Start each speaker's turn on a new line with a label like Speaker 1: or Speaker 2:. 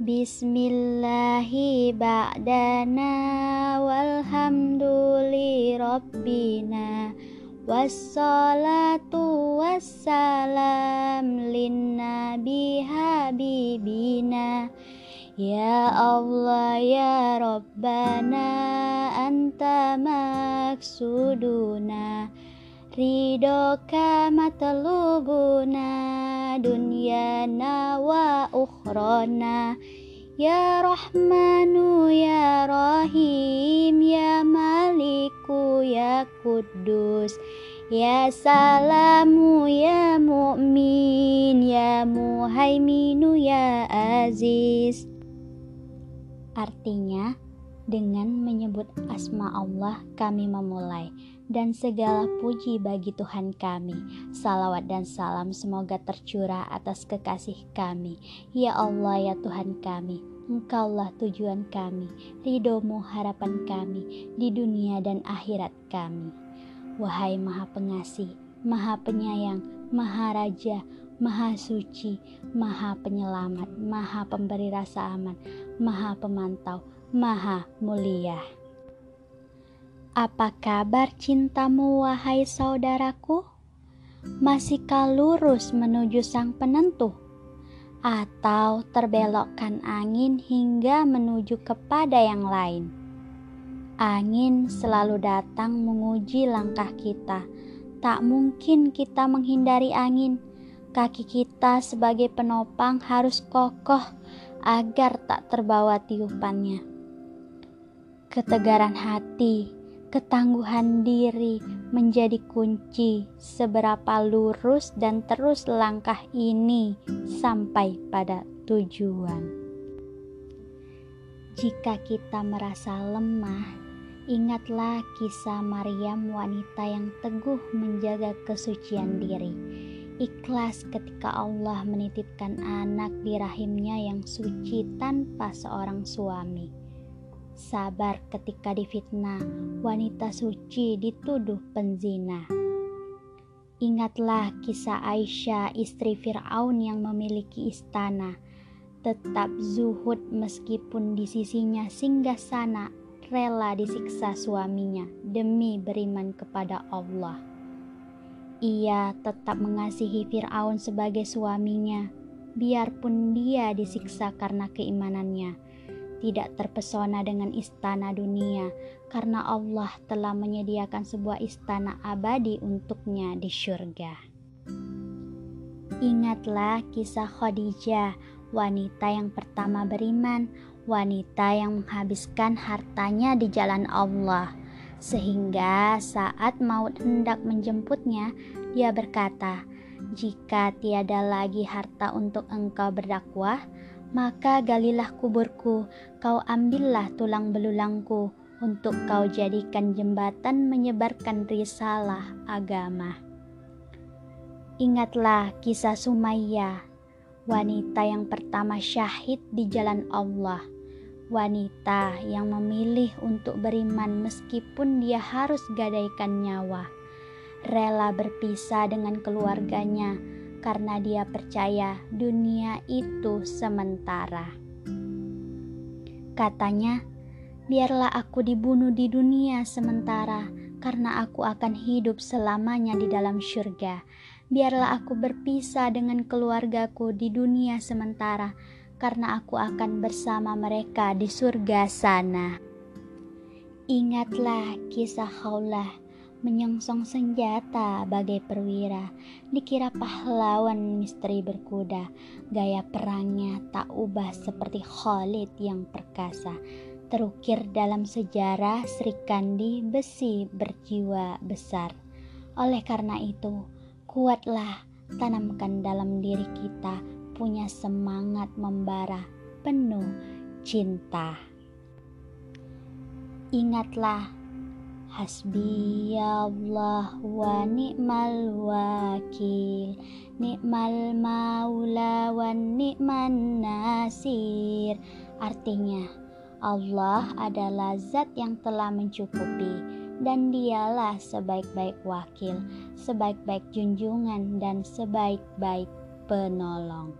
Speaker 1: Bismillahi ba'dana walhamduli rabbina Wassalatu wassalam linnabi habibina. Ya Allah ya Rabbana anta maksuduna. Ridoka matlubuna dunyana wa ukhrana Ya Rahmanu ya Rahim ya Maliku ya Kudus Ya Salamu ya Mu'min ya Muhaiminu ya Aziz. Artinya dengan menyebut asma Allah kami memulai dan segala puji bagi Tuhan kami. Salawat dan salam semoga tercurah atas kekasih kami. Ya Allah ya Tuhan kami, Engkaulah tujuan kami, ridhomu harapan kami di dunia dan akhirat kami. Wahai Maha Pengasih, Maha Penyayang, Maha Raja, Maha Suci, Maha Penyelamat, Maha Pemberi Rasa Aman, Maha Pemantau, Maha Mulia. Apa kabar cintamu wahai saudaraku? Masihkah lurus menuju sang penentu? Atau terbelokkan angin hingga menuju kepada yang lain? Angin selalu datang menguji langkah kita. Tak mungkin kita menghindari angin. Kaki kita sebagai penopang harus kokoh agar tak terbawa tiupannya ketegaran hati, ketangguhan diri menjadi kunci seberapa lurus dan terus langkah ini sampai pada tujuan. Jika kita merasa lemah, ingatlah kisah Maryam wanita yang teguh menjaga kesucian diri. Ikhlas ketika Allah menitipkan anak di rahimnya yang suci tanpa seorang suami sabar ketika difitnah, wanita suci dituduh penzina. Ingatlah kisah Aisyah, istri Firaun yang memiliki istana, tetap zuhud meskipun di sisinya singgah sana, rela disiksa suaminya demi beriman kepada Allah. Ia tetap mengasihi Firaun sebagai suaminya, biarpun dia disiksa karena keimanannya tidak terpesona dengan istana dunia karena Allah telah menyediakan sebuah istana abadi untuknya di surga. Ingatlah kisah Khadijah, wanita yang pertama beriman, wanita yang menghabiskan hartanya di jalan Allah. Sehingga saat maut hendak menjemputnya, dia berkata, "Jika tiada lagi harta untuk engkau berdakwah, maka galilah kuburku, kau ambillah tulang belulangku, untuk kau jadikan jembatan menyebarkan risalah agama. Ingatlah kisah Sumayyah, wanita yang pertama syahid di jalan Allah, wanita yang memilih untuk beriman meskipun dia harus gadaikan nyawa, rela berpisah dengan keluarganya karena dia percaya dunia itu sementara. Katanya, "Biarlah aku dibunuh di dunia sementara, karena aku akan hidup selamanya di dalam surga. Biarlah aku berpisah dengan keluargaku di dunia sementara, karena aku akan bersama mereka di surga sana." Ingatlah kisah Khaulah menyongsong senjata bagai perwira, dikira pahlawan misteri berkuda, gaya perangnya tak ubah seperti Khalid yang perkasa, terukir dalam sejarah Sri Kandi besi berjiwa besar. Oleh karena itu, kuatlah tanamkan dalam diri kita punya semangat membara penuh cinta. Ingatlah Hasbi Allah wa ni'mal wakil Ni'mal maula wa ni'man nasir Artinya Allah adalah zat yang telah mencukupi dan dialah sebaik-baik wakil, sebaik-baik junjungan dan sebaik-baik penolong.